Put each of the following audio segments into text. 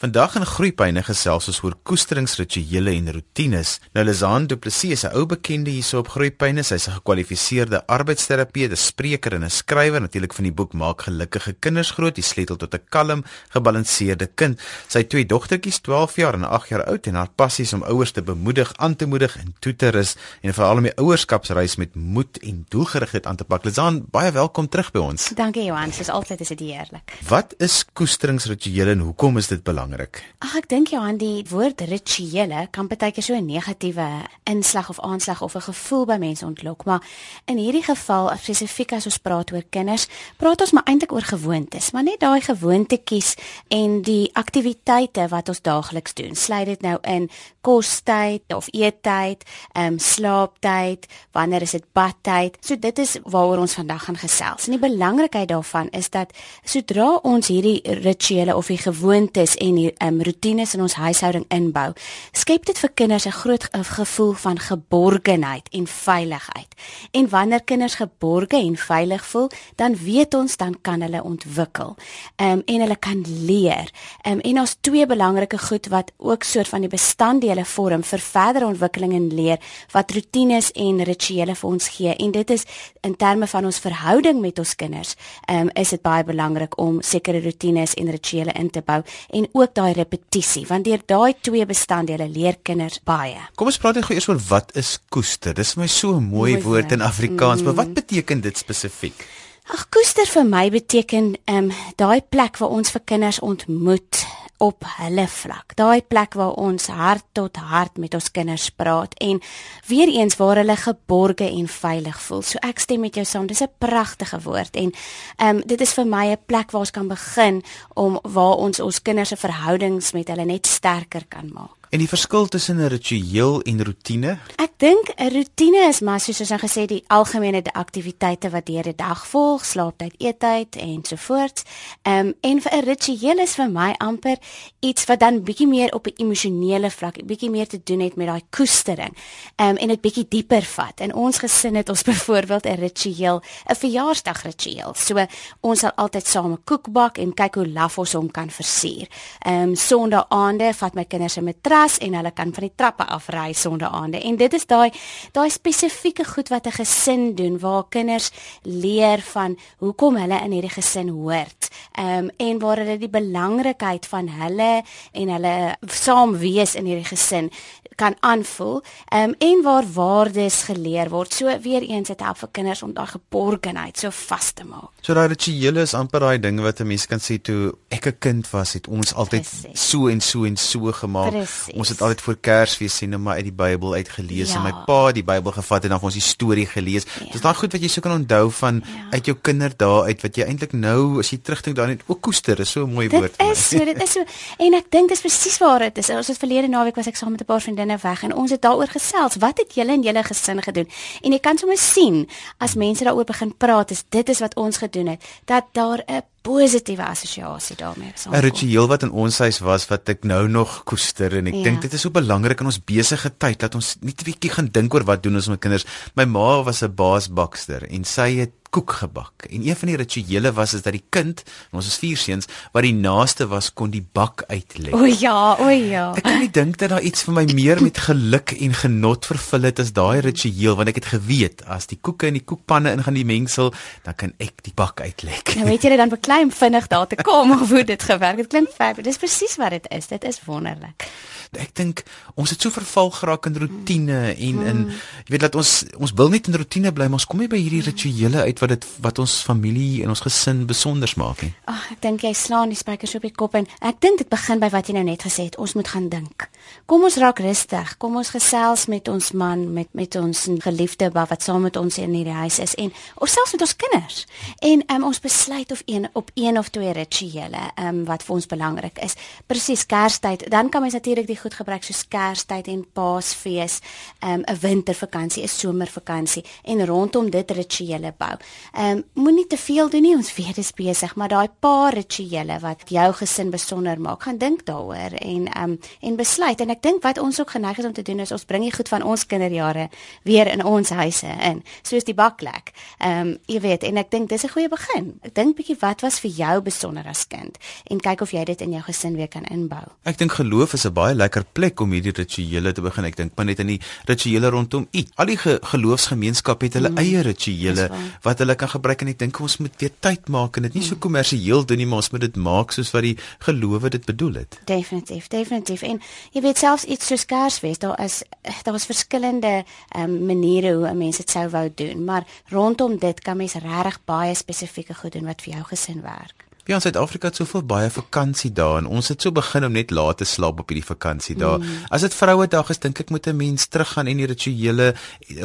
Vandag in Groepyne gesels ons oor koesteringsrituele en rotines. Nou Lizaan Du Plessis is 'n ou bekende hierso op Groepyne. Sy's 'n gekwalifiseerde arbeidsterapeut, 'n spreker en 'n skrywer natuurlik van die boek Maak gelukkige kinders groot, die sleutel tot 'n kalm, gebalanseerde kind. Sy het twee dogtertjies, 12 jaar en 8 jaar oud en haar passie is om ouers te bemoedig, aan te moedig en toe te rus en veral om die ouerskapsreis met moed en doelgerigtheid aan te pak. Lizaan, baie welkom terug by ons. Dankie Johan, soos altyd is dit heerlik. Wat is koesteringsrituele en hoekom is dit belangrik? Belangrik. Ag ek dink Johan die woord rituele kan baie keer so 'n negatiewe inslag of aanslag of 'n gevoel by mense ontlok, maar in hierdie geval spesifiek as ons praat oor kinders, praat ons maar eintlik oor gewoontes, maar net daai gewoontetjies en die aktiwiteite wat ons daagliks doen. Sluit dit nou in kostyd of eettyd, ehm um, slaaptyd, wanneer is dit badtyd? So dit is waaroor ons vandag gaan gesels. En die belangrikheid daarvan is dat sodra ons hierdie rituele of die gewoontes en die um, rotines in ons huishouding inbou, skep dit vir kinders 'n groot gevoel van geborgenheid en veiligheid. En wanneer kinders geborge en veilig voel, dan weet ons dan kan hulle ontwikkel. Ehm um, en hulle kan leer. Ehm um, en ons twee belangrike goed wat ook soort van die bestanddele vorm vir verdere ontwikkeling en leer wat rotines en rituele vir ons gee. En dit is in terme van ons verhouding met ons kinders, ehm um, is dit baie belangrik om sekere rotines en rituele in te bou en ook daai repetisie want deur daai twee bestanddele leer kinders baie. Kom ons praat net gou eers oor wat is koester. Dis vir my so 'n mooi, mooi woord in Afrikaans, mm. maar wat beteken dit spesifiek? Ag koester vir my beteken ehm um, daai plek waar ons vir kinders ontmoet op hulle vlak. Daai plek waar ons hart tot hart met ons kinders praat en weer eens waar hulle geborge en veilig voel. So ek stem met jou saam. Dis 'n pragtige woord en ehm um, dit is vir my 'n plek waar ons kan begin om waar ons ons kinders se verhoudings met hulle net sterker kan maak. En die verskil tussen 'n ritueel en rotine? Ek dink 'n rotine is maar soos ons nou gesê die algemene aktiwiteite wat deur die dag volg, slaaptyd, eettyd en so voort. Ehm um, en vir 'n ritueel is vir my amper iets wat dan bietjie meer op 'n emosionele vlak, bietjie meer te doen het met daai koestering. Ehm um, en dit bietjie dieper vat. In ons gesin het ons byvoorbeeld 'n ritueel, 'n verjaarsdagritueel. So ons sal altyd saam 'n koek bak en kyk hoe laf ons hom kan versier. Ehm um, Sondae aande vat my kinders se matriek gras en hulle kan van die trappe af ry sonder aande. En dit is daai daai spesifieke goed wat 'n gesin doen waar kinders leer van hoekom hulle in hierdie gesin hoort. Ehm um, en waar hulle die belangrikheid van hulle en hulle saam wees in hierdie gesin kan aanvoel. Ehm um, en waar waardes geleer word. So weer eens dit help vir kinders om daai geborgenheid so vas te maak. So daai rituele is amper daai dinge wat 'n mens kan sê toe ek 'n kind was, het ons altyd Precies. so en so en so gemaak. Precies. Ons het altyd voor Kersfees sien net maar uit die Bybel uitgelees ja. en my pa het die Bybel gevat en dan vir ons die storie gelees. Ja. Dis daai goed wat jy so kan onthou van ja. uit jou kinderdae uit wat jy eintlik nou as jy terugdink daarin ook koester is so 'n mooi dit woord. Dit is so, dit is so. En ek dink dis presies waar dit is. Ons het verlede naweek was ek saam met 'n paar vriendinne weg en ons het daaroor gesels. Wat het julle en julle gesin gedoen? En jy kan sommer sien as mense daaroor begin praat, is dit is wat ons gedoen het, dat daar 'n positiewe assosiasie daarmee. 'n Ritueel wat in ons huis was wat ek nou nog koester en ek ja. dink dit is so belangrik in ons besige tyd dat ons net 'n bietjie gaan dink oor wat doen ons met kinders. My ma was 'n baasbakster en sy het koek gebak. En een van die rituele was is dat die kind, ons is vier seuns, wat die naaste was kon die bak uitlê. O ja, o ja. Ek kan nie dink dat daar iets vir my meer met geluk en genot vervul het as daai ritueel want ek het geweet as die koeke in die koekpanne ingaan die mengsel, dan kan ek die bak uitlê. Nou weet jy dan beklei vinnig daar te kom of hoe dit gewerk het. Klink fab. Dis presies wat dit is. Dit is wonderlik ek dink ons het so verval geraak in rotine en in jy weet dat ons ons wil net in rotine bly maar ons kom nie by hierdie rituele uit wat dit wat ons familie en ons gesin besonder maak nie. Ag ek dink jy slaan die spykers op die kop en ek dink dit begin by wat jy nou net gesê het ons moet gaan dink. Kom ons raak rustig. Kom ons gesels met ons man met met ons geliefde wat saam met ons in hierdie huis is en of selfs met ons kinders. En um, ons besluit of een op een of twee rituele um, wat vir ons belangrik is. Presies Kerstyd, dan kan mens natuurlik die goed gebruik soos Kerstyd en Paasfees, 'n um, 'n wintervakansie, 'n somervakansie en rondom dit rituele bou. Ehm um, moenie te veel doen nie, ons weet dit is besig, maar daai paar rituele wat jou gesin besonder maak, gaan dink daaroor en ehm um, en besluit en ek dink wat ons ook geneig is om te doen is ons bring die goed van ons kinderjare weer in ons huise in, soos die baklek. Ehm um, jy weet en ek dink dis 'n goeie begin. Ek dink bietjie wat was vir jou besonder as kind en kyk of jy dit in jou gesin weer kan inbou. Ek dink geloof is 'n baie lekker plek om hierdie rituele te begin. Ek dink maar net in die rituele rondom U. Al die ge geloofsgemeenskappe het hulle mm, eie rituele wat hulle kan gebruik en ek dink ons moet weer tyd maak en dit nie so kommersieel doen nie, maar ons moet dit maak soos wat die gelowe dit bedoel het. Definitief, definitief. En jy weet selfs iets soos Kersfees, daar is daar was verskillende um, maniere hoe 'n mens dit sou wou doen, maar rondom dit kan mens regtig baie spesifieke goed doen wat vir jou gesin werk. Ja, in Suid-Afrika het soveel baie vakansie dae en ons het so begin om net laat te slaap op hierdie vakansie dae. Mm. As dit Vrouedag is, dink ek moet 'n mens teruggaan en die rituele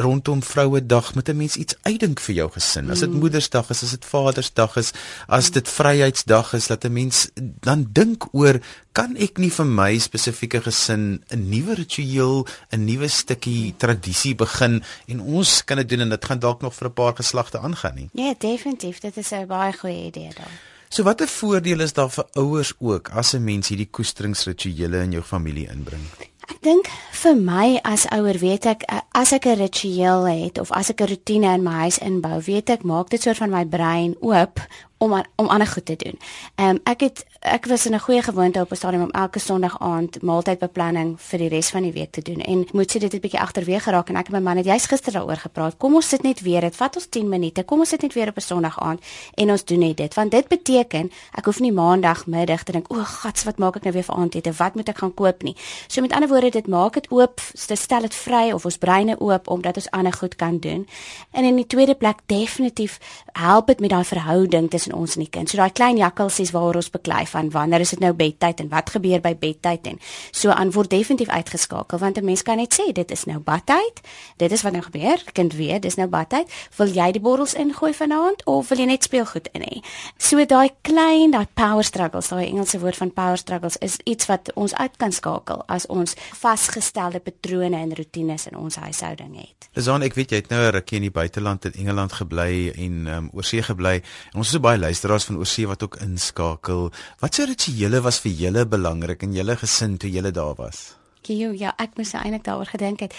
rondom Vrouedag moet 'n mens iets uitdink vir jou gesin. As dit mm. Moedersdag is, as dit Vadersdag is, as dit Vryheidsdag is, laat 'n mens dan dink oor kan ek nie vir my spesifieke gesin 'n nuwe ritueel, 'n nuwe stukkie tradisie begin en ons kan dit doen en dit gaan dalk nog vir 'n paar geslagte aangaan nie. Ja, definitief, dit is 'n baie goeie idee daai. So watter voordele is daar vir ouers ook as 'n mens hierdie koesteringsrituele in jou familie inbring? Ek dink vir my as ouer weet ek as ek 'n ritueel het of as ek 'n rotine in my huis inbou, weet ek maak dit soort van my brein oop om om ander goed te doen. Ehm um, ek het ek was in 'n goeie gewoonte op 'n stadium om elke Sondag aand maaltydbeplanning vir die res van die week te doen en moet sê dit het 'n bietjie agterweeg geraak en ek en my man het juist gister daaroor gepraat. Kom ons sit net weer, dit vat ons 10 minute. Kom ons sit net weer op 'n Sondag aand en ons doen net dit want dit beteken ek hoef nie maandag middag te dink o, gats, wat maak ek nou weer vir aandete? Wat moet ek gaan koop nie? So met ander woorde, dit maak dit oop, dit stel dit vry of ons breine oop omdat ons ander goed kan doen. En in die tweede plek definitief help dit met daai verhouding tussen ons en die kind. So daai klein jakkalsies waaroor ons beklei van wanneer is dit nou bedtyd en wat gebeur by bedtyd en so aan word definitief uitgeskakel want 'n mens kan net sê dit is nou badtyd. Dit is wat nou gebeur. Kind weet, dis nou badtyd. Wil jy die borrels ingooi vanaand of wil jy net speelgoed in hê? So daai klein, daai power struggles, daai Engelse woord van power struggles is iets wat ons uit kan skakel as ons vasgestelde patrone en rotines in ons huishouding het. Lisan, ek weet jy het nou 'n rukkie in die buiteland in Engeland gebly en um, oorsee gebly. Ons is so baie luisteraars van oorsee wat ook inskakel. Wat se rituele was vir julle belangrik in julle gesin toe julle daar was? Kyk, ja, ek moes eintlik daaroor gedink het.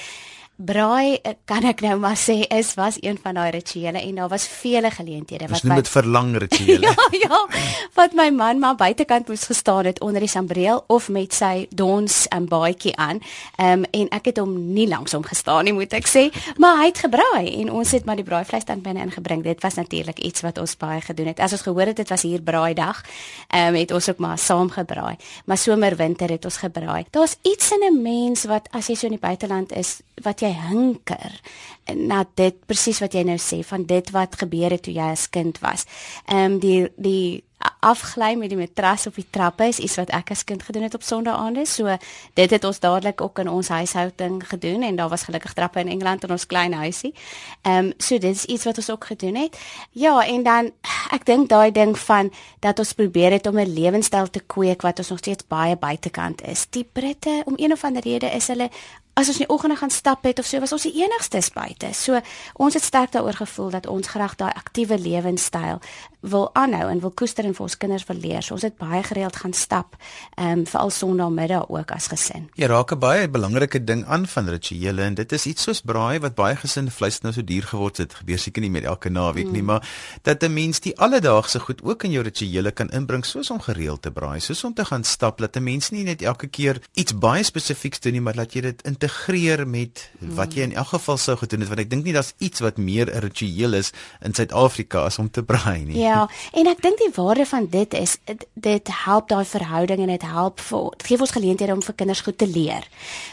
Braai eh, kan ek nou maar sê is was een van daai rituele en daar was vele geleenthede wat met verlang rituele. ja, ja. Wat my man maar buitekant moes gestaan het onder die sambreel of met sy dons en baadjie aan. Ehm um, en ek het hom nie langs hom gestaan nie moet ek sê, maar hy het gebraai en ons het maar die braaivleis dan binne ingebring. Dit was natuurlik iets wat ons baie gedoen het. As ons gehoor het dit was hier braaidag, ehm um, het ons ook maar saam gebraai. Maar somer winter het ons gebraai. Daar's iets in 'n mens wat as jy so in die buiteland is wat jy hinker na dit presies wat jy nou sê van dit wat gebeur het toe jy as kind was. Ehm um, die die afgly met die matras op die trappe is iets wat ek as kind gedoen het op Sondaande. So dit het ons dadelik ook in ons huishouding gedoen en daar was gelukkig trappe in Engeland in ons klein huisie. Ehm um, so dit is iets wat ons ook gedoen het. Ja, en dan ek dink daai ding van dat ons probeer het om 'n lewenstyl te kweek wat ons nog steeds baie buitekant is. Die Britte om een of ander rede is hulle as ons in die oggende gaan stap het of so was ons die enigstes buite. So ons het sterk daaroor gevoel dat ons graag daai aktiewe lewenstyl wil aanhou en wil koester en vir ons kinders wil leer. So ons het baie gereeld gaan stap, ehm um, veral Sondagmiddag ook as gesin. Jy raak 'n baie belangrike ding aan van rituele en dit is iets soos braai wat baie gesinne vleis nou so duur geword het. Gebeur seker nie met elke naweek mm. nie, maar dat 'n mens die alledaagse goed ook in jou rituele kan inbring soos om gereeld te braai, soos om te gaan stap, dat 'n mens nie net elke keer iets baie spesifieks doen nie, maar dat jy dit in integreer met wat jy in elk geval sou gedoen het want ek dink nie daar's iets wat meer 'n ritueel is in Suid-Afrika as om te braai nie. Ja, en ek dink die waarde van dit is dit help daai verhouding en dit help vir dit gee ons geleenthede om vir kinders goed te leer.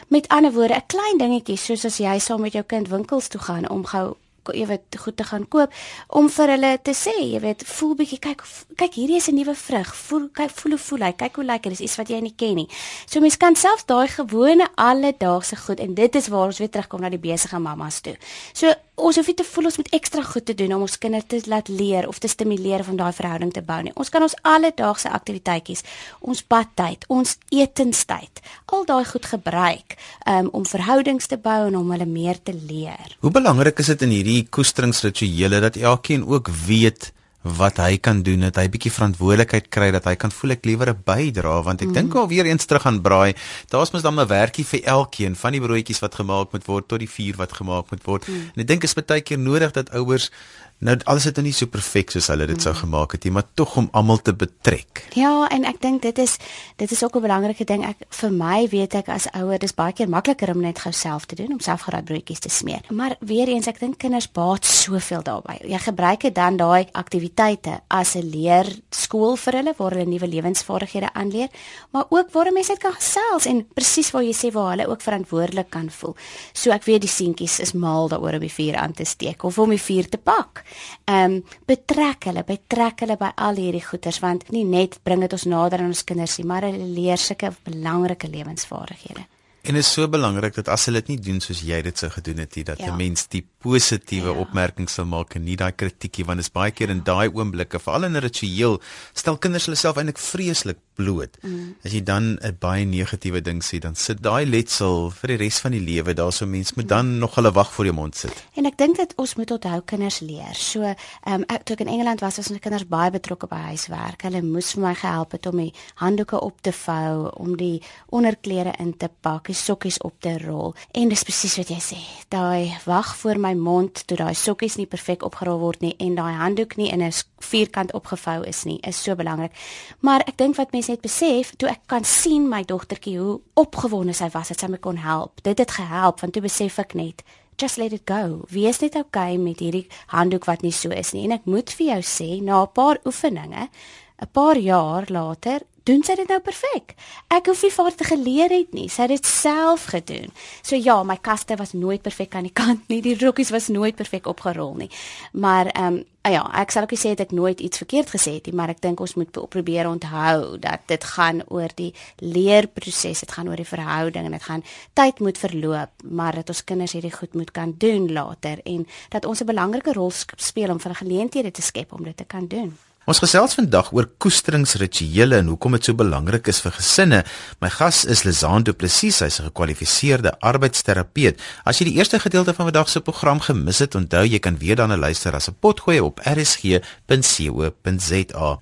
Met ander woorde, 'n klein dingetjie soos as jy saam met jou kind winkels toe gaan om gou jy weet goed te gaan koop om vir hulle te sê, jy weet, voel bietjie kyk kyk hierdie is 'n nuwe vrug. Voel kyk voel hoe voel hy? Kyk hoe lekker, dis iets wat jy nie ken nie. So mense kan selfs daai gewone alledaagse goed en dit is waar ons weer terugkom na die besige mammas toe. So ons hoef nie te voel ons moet ekstra goed te doen om ons kinders te laat leer of te stimuleer om daai verhouding te bou nie. Ons kan ons alledaagse aktiwiteitjies, ons badtyd, ons etenstyd, al daai goed gebruik um, om verhoudings te bou en om hulle meer te leer. Hoe belangrik is dit in hierdie hierdie koesteringsrituele dat elkeen ook weet wat hy kan doen dat hy bietjie verantwoordelikheid kry dat hy kan voel ek liewer 'n bydra want ek mm. dink alweer eens terug aan braai daar's mos dan 'n werkie vir elkeen van die broodjies wat gemaak moet word tot die vuur wat gemaak moet word mm. en ek dink is baie keer nodig dat ouers Nou alles het nou nie so perfek soos hulle dit sou mm. gemaak het nie, maar tog om almal te betrek. Ja, en ek dink dit is dit is ook 'n belangrike ding. Ek vir my weet ek as ouer, dis baie keer makliker om net gou self te doen, om self geraai broodjies te smeer. Maar weer eens, ek dink kinders baat soveel daarbey. Jy gebruik dit dan daai aktiwiteite as 'n leer skool vir hulle waar hulle nuwe lewensvaardighede aanleer, maar ook waar mense dit kan gesels en presies waar jy sê waar hulle ook verantwoordelik kan voel. So ek weet die seentjies is mal daaroor om die vuur aan te steek of om die vuur te pak ehm um, betrek hulle, betrek hulle by al hierdie goeters want nie net bring dit ons nader aan ons kinders nie, maar hulle leer sulke belangrike lewensvaardighede. En is so belangrik dat as hulle dit nie doen soos jy dit sou gedoen het nie, dat 'n ja. mens die positiewe ja. opmerkings sal maak en nie daai kritiekie want dit is baie keer in daai oomblikke, veral in 'n ritueel, stel kinders hulle self eintlik vreeslik bloot. Mm. As jy dan 'n baie negatiewe ding sê, dan sit daai letsel vir die res van die lewe daar so mens moet dan mm. nog hulle wag voor jou mond sit. En ek dink dat ons moet onthou kinders leer. So, ehm um, ek toe ek in Engeland was, was ons kinders baie betrokke by huiswerk. Hulle moes vir my gehelp het om die handdoeke op te vou, om die onderklere in te pak die sokkies op te rol. En dis presies wat jy sê. Daai wag voor my mond toe daai sokkies nie perfek opgerol word nie en daai handdoek nie in 'n vierkant opgevou is nie, is so belangrik. Maar ek dink wat mense net besef, toe ek kan sien my dogtertjie hoe opgewonde sy was dat sy my kon help. Dit het gehelp want toe besef ek net Just let it go. Wie is net okay met hierdie handdoek wat nie so is nie. En ek moet vir jou sê, na 'n paar oefeninge, 'n paar jaar later, doen sy dit nou perfek. Ek hoef nie vir haar te geleer het nie. Sy het dit self gedoen. So ja, my kaste was nooit perfek aan die kant nie. Die rokkies was nooit perfek opgerol nie. Maar ehm um, ja, ek sal ook sê dat ek nooit iets verkeerd gesê het nie, maar ek dink ons moet probeer onthou dat dit gaan oor die leerproses, dit gaan oor die verhouding en dit gaan tyd moet verloop, maar dat ons kinders hierdie goed moet kan doen later en dat ons 'n belangrike rol speel om vir geleenthede te skep om dit te kan doen. Ons gesels vandag oor koesteringsrituele en hoekom dit so belangrik is vir gesinne. My gas is Lizaan Du Plessis, sy's 'n gekwalifiseerde arbeidsterapeut. As jy die eerste gedeelte van vandag se program gemis het, onthou jy kan weer daarna luister as 'n potgooi op rsg.co.za.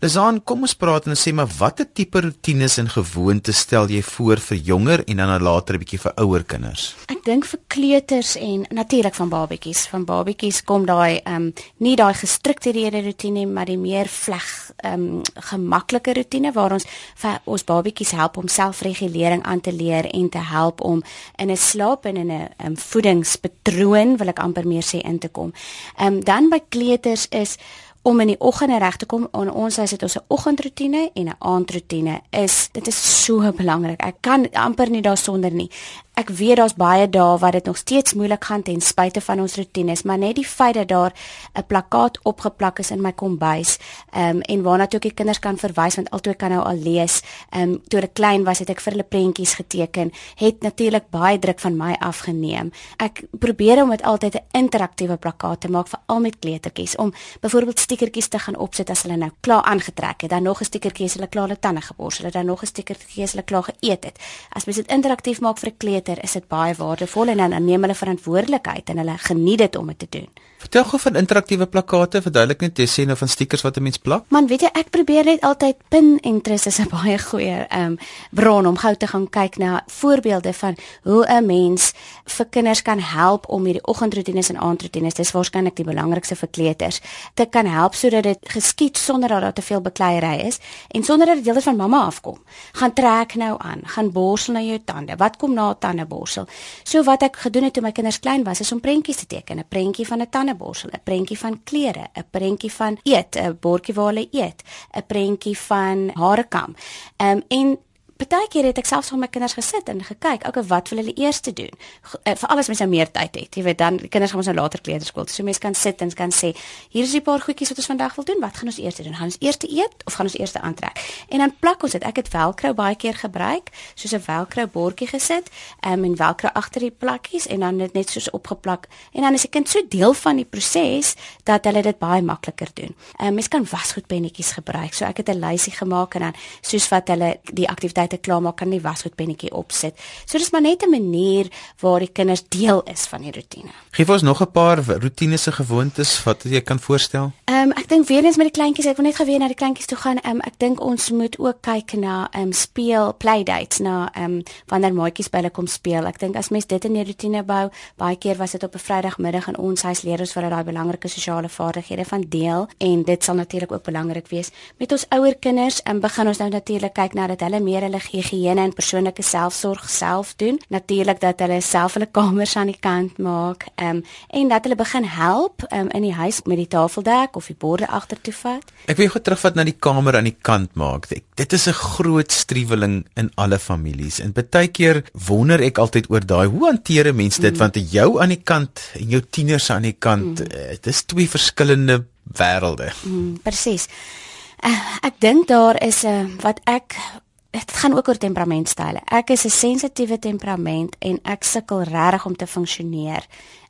Lizaan, kom ons praat en sê maar watter tipe rotines en gewoontes stel jy voor vir jonger en dan later 'n bietjie vir ouer kinders? Ek dink vir kleuters en natuurlik van babetjies. Van babetjies kom daai ehm um, nie daai gestruktureerde rotine maar die meer vleg ehm um, gemaklike rotine waar ons vir ons babatjies help om selfregulering aan te leer en te help om in 'n slaap en in 'n um, voedingspatroon wil ek amper meer sê in te kom. Ehm um, dan by kleuters is om in die oggende reg te kom. Aan ons huis het ons 'n oggendroetine en 'n aandroetine. Is dit is so belangrik. Ek kan amper nie daarsonder nie ek weet daar's baie dae wat dit nog steeds moeilik gaan ten spyte van ons rotines, maar net die feit dat daar 'n plakkaat opgeplak is in my kombuis, ehm um, en waarna toe ek die kinders kan verwys want altoe kan nou al lees. Ehm um, toe ek klein was, het ek vir hulle prentjies geteken, het natuurlik baie druk van my afgeneem. Ek probeer om dit altyd 'n interaktiewe plakkaat te maak vir al met kleutertjies om byvoorbeeld stiekertjies te gaan opsit as hulle nou klaar aangetrek het, dan nog 'n stiekertjie as hulle klaar hulle tande geborsel het, dan nog 'n stiekertjie as hulle klaar geëet het. As mens dit interaktief maak vir 'n later is dit baie waardevol en dan neem hulle verantwoordelikheid en hulle geniet dit om dit te doen. Vertel gou van interaktiewe plakkate, verduidelik net jy sê nou van stickers wat 'n mens plak. Man, weet jy, ek probeer net altyd pin interest is 'n baie goeie ehm um, bron om gou te gaan kyk na voorbeelde van hoe 'n mens vir kinders kan help om hierdie oggendroetines en aandroetines, dis waarskynlik die belangrikste vir kleuters, te kan help sodat dit geskied sonder dat daar te veel bekleierery is en sonder dat dit deels van mamma afkom. Gaan trek nou aan, gaan borsel na jou tande. Wat kom na tandeborsel? So wat ek gedoen het toe my kinders klein was, is om prentjies te teken, 'n prentjie van 'n tande tandeborsel, 'n prentjie van klere, 'n prentjie van eet, 'n bordjie waar hulle eet, 'n prentjie van harekam. Ehm um, en Partykeer het ek selfs met my kinders gesit en gekyk, okay, wat wil hulle eers doen? Uh, vir alles mens nou meer tyd het. Jy weet dan die kinders gaan ons nou later kleuterskool. So mense kan sit en kan sê, hier is 'n paar goedjies wat ons vandag wil doen. Wat gaan ons eers doen? Gaan ons eers eet of gaan ons eers aantrek? En dan plak ons dit. Ek het velcro baie keer gebruik, soos 'n velcro bordjie gesit, um, en velcro agter die plakkies en dan dit net soos opgeplak. En dan is die kind so deel van die proses dat hulle dit baie makliker doen. Um, mens kan wasgoedpennetjies gebruik. So ek het 'n lysie gemaak en dan soos wat hulle die aktiwiteit ontbyte klaarmaak, kan die wasgoedpennetjie opsit. So dis maar net 'n manier waar die kinders deel is van die rotine. Geef ons nog 'n paar rotinese gewoontes wat jy kan voorstel. Ehm um, ek dink weer eens met die kleintjies, ek wil net geweet na die kleintjies toe gaan. Ehm um, ek dink ons moet ook kyk na ehm um, speel playdates na ehm um, wanneer maatjies by hulle kom speel. Ek dink as mens dit in die rotine bou, baie keer was dit op 'n Vrydagmiddag in ons huis leer ons vir hulle daai belangrike sosiale vaardighede van deel en dit sal natuurlik ook belangrik wees met ons ouer kinders. Ehm um, begin ons nou natuurlik kyk na dat hulle meer hulle higiëne en persoonlike selfsorg self doen. Natuurlik dat hulle self hulle kamers aan die kant maak. Ehm um, en dat hulle begin help um, in die huis met die tafeldek of die borde agtertoe vat. Ek wil gou terugvat na die kamer aan die kant maak. Dit is 'n groot struweling in alle families. En baie keer wonder ek altyd oor daai hoe hanteer 'n mens dit mm. want jou aan die kant en jou tieners aan die kant, mm. uh, dit is twee verskillende wêrelde. Mm, Presies. Uh, ek dink daar is 'n uh, wat ek dit gaan ook oor temperamentstyle. Ek is 'n sensitiewe temperament en ek sukkel regtig om te funksioneer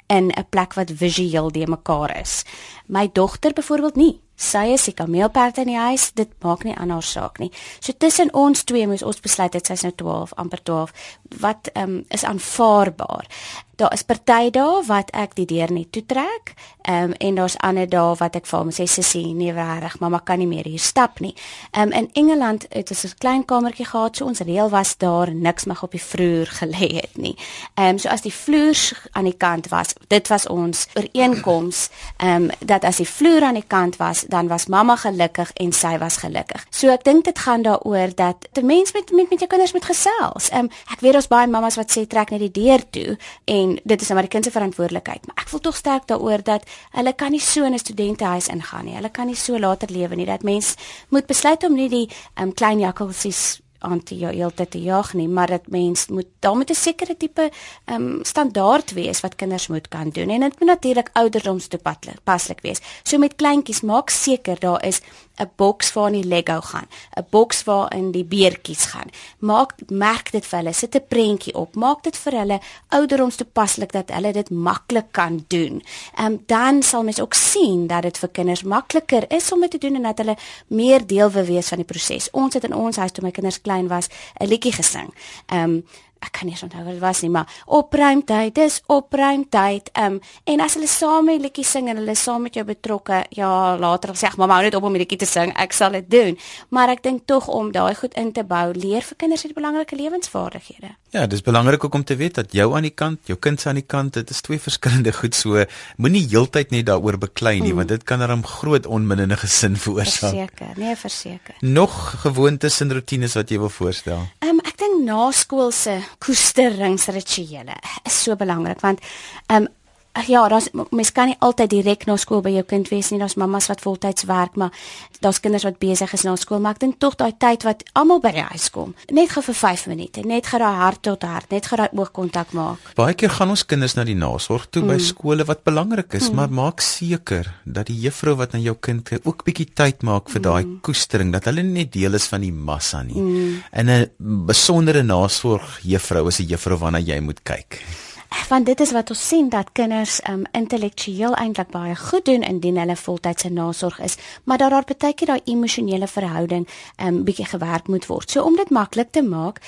in 'n plek wat visueel de mekaar is. My dogter byvoorbeeld nie. Sy is 'n kameelperd in die huis, dit maak nie aan haar saak nie. So tussen ons twee moes ons besluit dit sy's nou 12, amper 12, wat um, is aanvaarbaar daar is party dae wat ek die deur net toetrek, ehm um, en daar's ander dae wat ek vir hom sê sussie, nee regtig, mamma kan nie meer hier stap nie. Ehm um, in Engeland het ons 'n klein kamertjie gehad, so ons reël was daar niks mag op die vloer gelê het nie. Ehm um, so as die vloer aan die kant was, dit was ons ooreenkoms, ehm um, dat as die vloer aan die kant was, dan was mamma gelukkig en sy was gelukkig. So ek dink dit gaan daaroor dat 'n mens met met met jou kinders moet gesels. Ehm um, ek weet daar's baie mammas wat sê trek net die deur toe en dit is nou maar die kind se verantwoordelikheid, maar ek voel tog sterk daaroor dat hulle kan nie so in 'n studentehuis ingaan nie. Hulle kan nie so later lewe nie. Dat mens moet besluit om nie die um, klein jakkalsies aan te jou heeltyd te jag nie, maar dit mens moet daar moet 'n sekere tipe ehm um, standaard wees wat kinders moet kan doen en dit moet natuurlik ouderdomstoepaslik wees. So met kleintjies maak seker daar is 'n boks waarin die Lego gaan, 'n boks waarin die beertjies gaan. Maak merk dit vir hulle, sit 'n prentjie op, maak dit vir hulle ouderdomstoepaslik dat hulle dit maklik kan doen. Ehm um, dan sal mens ook sien dat dit vir kinders makliker is om dit te doen en dat hulle meer deel wil wees van die proses. Ons het in ons huis toe my kinders klein was 'n liedjie gesing. Ehm um, ek kan nie onthou wat dit was nie, maar opruimtyd, dis opruimtyd. Ehm um, en as hulle saam 'n liedjie sing en hulle saam met jou betrokke, ja, later sê ek mamma hou net op om 'n liedjie te sing, ek sal dit doen. Maar ek dink tog om daai goed in te bou, leer vir kinders hierdie belangrike lewensvaardighede. Ja, dis belangrik ook om te weet dat jou aan die kant, jou kind se aan die kant, dit is twee verskillende goed so. Moenie heeltyd net daaroor beklei nie, mm. want dit kan dan groot onmin in 'n gesin veroorsaak. Verseker, nee, verseker. Nog gewoontes en rotines wat jy wil voorstel? Ehm um, ek dink naskoolse koesteringsrituele is so belangrik want ehm um, ja, daar's mens kan nie altyd direk na skool by jou kind wees nie. Daar's mammas wat voltyds werk, maar daar's kinders wat besig is na skool, maar ek dink tog daai tyd wat almal by die huis kom, net gou vir 5 minute, net gou daai hart tot hart, net gou daai oogkontak maak. Baie keer gaan ons kinders na die nasorg toe mm. by skole wat belangrik is, mm. maar maak seker dat die juffrou wat aan jou kind ook bietjie tyd maak vir mm. daai koestering, dat hulle nie deel is van die massa nie. Mm. En 'n besondere nasorg juffrou is 'n juffrou waarna jy moet kyk want dit is wat ons sien dat kinders um intellektueel eintlik baie goed doen indien hulle voltydse nasorg is, maar dat daar baie keer daai emosionele verhouding um bietjie gewerk moet word. So om dit maklik te maak,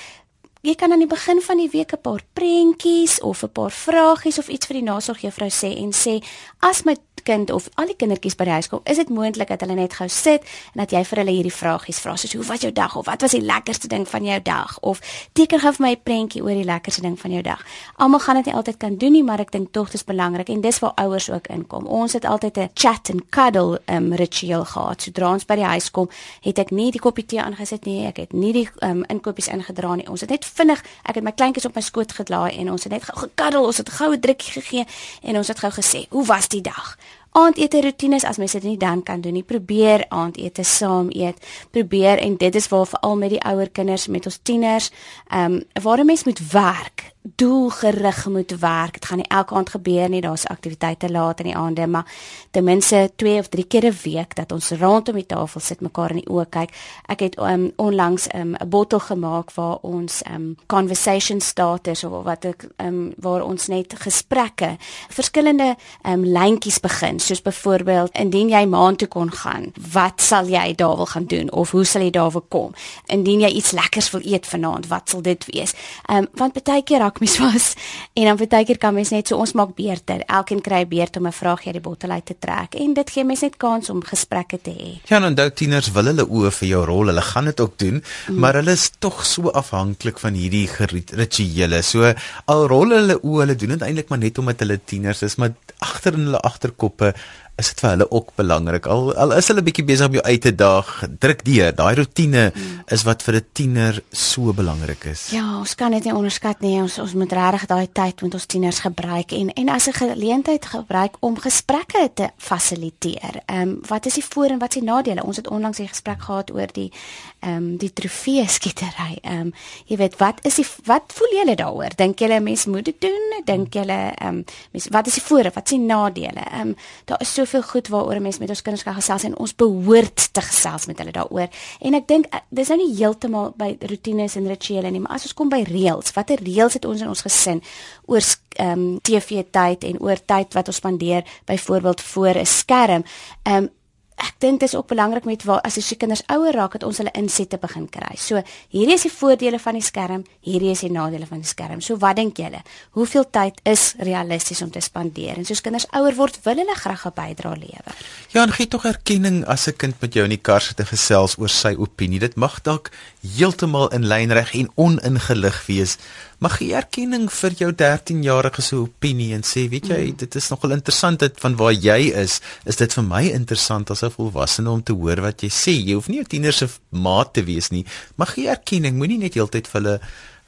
jy kan aan die begin van die week 'n paar prentjies of 'n paar vragies of iets vir die nasorgjuffrou sê en sê as my kind of al die kindertjies by die huis kom, is dit moontlik dat hulle net gou sit en dat jy vir hulle hierdie vragies vra soos hoe was jou dag of wat was die lekkerste ding van jou dag of teken gou vir my 'n prentjie oor die lekkerste ding van jou dag. Almal gaan dit nie altyd kan doen nie, maar ek dink tog dit is belangrik en dis waar ouers ook inkom. Ons het altyd 'n chat and cuddle um, ritueel gehad. Sodra ons by die huis kom, het ek nie die koppie tee aangesit nie, ek het nie die um, inkopies ingedra nie. Ons het net vinnig, ek het my kleintjies op my skoot gelaai en ons het net gou gekuddel, ons het gou 'n drukkie gegee en ons het gou gesê, "Hoe was die dag?" Aandete rotines as mens dit nie dan kan doen nie. Probeer aandete saam eet. Probeer en dit is waar veral met die ouer kinders met ons tieners, ehm um, waar 'n mens moet werk doelgerig moet werk. Dit gaan nie elke aand gebeur nie. Daar's aktiwiteite laat in die aande, maar ten minste 2 of 3 keer 'n week dat ons rondom die tafel sit, mekaar in die oë kyk. Ek het um, onlangs ehm, 'n um, bottel gemaak waar ons um, conversation starters of wat ek um, waar ons net gesprekke, verskillende um, lyntjies begin. soos byvoorbeeld indien jy maan toe kon gaan, wat sal jy daar wil gaan doen of hoe sal jy daar wil kom? Indien jy iets lekkers wil eet vanaand, wat sal dit wees? Ehm um, want baie keer raak mens vas en dan baie keer kan mens net so ons maak beurte. Elkeen kry 'n beurt om 'n vraag uit die bottel uit te trek en dit gee mens net kans om gesprekke te hê. Ja, en onthou tieners wil hulle oë vir jou rol. Hulle gaan dit ook doen, mm. maar hulle is tog so afhanklik van hierdie rituele. So al rol hulle oë, hulle doen dit eintlik maar net omdat hulle tieners is, maar agter in hulle agterkoppe is dit vir hulle ook belangrik. Al al is hulle bietjie besig om jou uit te daag, druk deur. Daai rotine is wat vir 'n tiener so belangrik is. Ja, ons kan dit nie onderskat nie. Ons ons moet regtig daai tyd met ons tieners gebruik en en as 'n geleentheid gebruik om gesprekke te fasiliteer. Ehm um, wat is die voor en wat is die nadele? Ons het onlangs 'n gesprek gehad oor die ehm um, die trofee skietery. Ehm um, jy weet wat is die wat voel julle daaroor? Dink julle mense moet dit doen? Dink julle ehm um, wat is die voor en wat is die nadele? Ehm um, daar is so soveel goed waaroor 'n mens met ons kinders kan gesels en ons behoort te gesels met hulle daaroor. En ek dink eh, dis nou nie heeltemal by rotines en rituele nie, maar as ons kom by reëls, watter reëls het ons in ons gesin oor ehm um, TV tyd en oor tyd wat ons spandeer byvoorbeeld voor 'n skerm? Ehm um, ek dink dit is ook belangrik met waar as die kinders ouer raak dat ons hulle insette begin kry. So hierdie is die voordele van die skerm, hierdie is die nadele van die skerm. So wat dink julle? Hoeveel tyd is realisties om te spandeer? En soos kinders ouer word, wil hulle graag 'n bydrae lewer. Ja, en gee tog erkenning as 'n kind met jou in die kar sit te gesels oor sy opinie. Dit mag dalk heeltemal in lyn reg en oningelig wees, mag jy erkenning vir jou 13-jarige se opinie en sê, weet jy, mm. dit is nogal interessant dit van waar jy is, is dit vir my interessant as 'n volwassene om te hoor wat jy sê. Jy hoef nie 'n tiener se maat te wees nie. Mag jy erkenning, moenie net heeltyd vir hulle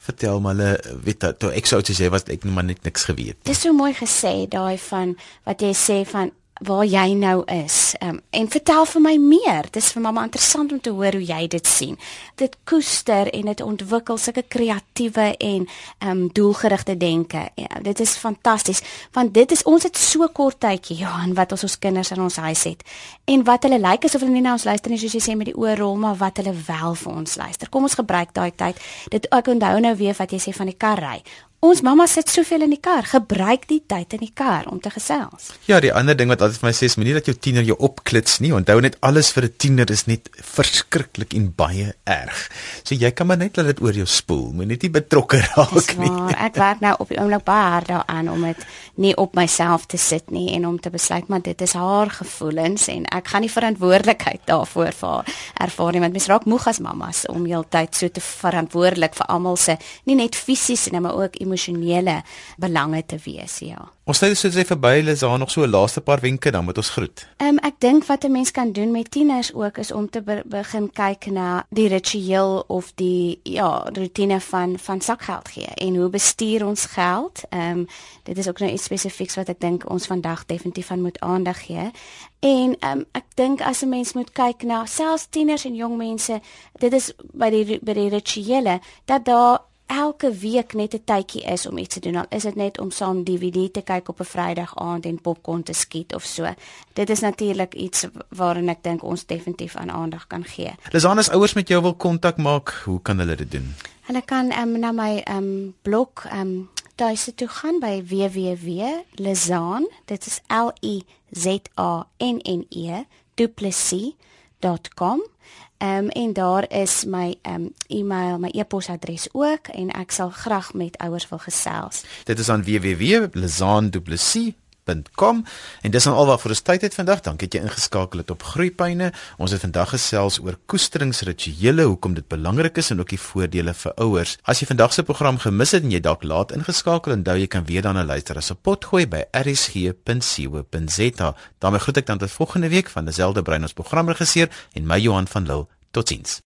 vertel maar hulle weet dat ek sou sê wat ek maar net niks geweet. Dis so mooi gesê daai van wat jy sê van waar jy nou is. Um, en vertel vir my meer. Dit is vir mamma interessant om te hoor hoe jy dit sien. Dit koester en dit ontwikkel sulke kreatiewe en um doelgerigte denke. Ja, dit is fantasties want dit is ons het so kort tydjie en wat ons ons kinders in ons huis het. En wat hulle lyk like, asof hulle nie na ons luister nie soos jy sê met die oorrol maar wat hulle wel vir ons luister. Kom ons gebruik daai tyd. Dit ek onthou nou weer wat jy sê van die karry. Ons mamma sit soveel in die kar, gebruik die tyd in die kar om te gesels. Ja, die ander ding wat altyd vir my sê is moenie dat jou tiener jou opklits nie. Onthou net alles vir 'n tiener is net verskriklik en baie erg. So jy kan maar net laat dit oor jou spoel. Moenie net betrokke raak nie. Ek werk nou op die oomblik baie hard daaraan om dit nie op myself te sit nie en om te besluit maar dit is haar gevoelens en ek gaan nie verantwoordelikheid daarvoor vir ervaar nie want mens raak moeg as mammas om heeltyd so te verantwoordelik vir almal se nie net fisies nie maar ook emosionele belange te wees, ja. Ons tyd is so verby, is daar nog so 'n laaste paar wenke dan moet ons groet. Ehm um, ek dink wat 'n mens kan doen met tieners ook is om te be begin kyk na die ritueel of die ja, rotine van van sakgeld gee en hoe bestuur ons geld? Ehm um, dit is ook nou iets spesifieks wat ek dink ons vandag definitief aan moet aandag gee. En ehm um, ek dink as 'n mens moet kyk na selfs tieners en jong mense, dit is by die by die rituele dat daar elke week net 'n tydjie is om iets te doen. Al is dit net om saam DVD te kyk op 'n Vrydag aand en popcorn te skiet of so. Dit is natuurlik iets waarin ek dink ons definitief aan aandag kan gee. Lisanne, ouers met jou wil kontak maak, hoe kan hulle dit doen? Hulle kan um, na my um, blog um, tuiste toe gaan by www.lizan, dit is L I Z A N N E duplessis.com Ehm um, en daar is my ehm um, e-mail, my e-posadres ook en ek sal graag met ouers wil gesels. Dit is aan www.lezanduplessis groeipyne.com en dis alwaar vir ons tyd het vandag. Dankie dat jy ingeskakel het op Groeipyne. Ons het vandag gesels oor koesteringsrituele, hoekom dit belangrik is en ook die voordele vir ouers. As jy vandag se program gemis het en jy dalk laat ingeskakel, onthou jy kan weer daarna luister as 'n potgooi by rsg.co.za. daarmee groet ek dan tot volgende week van dieselfde brein ons programregisseur en my Johan van Lille. Totsiens.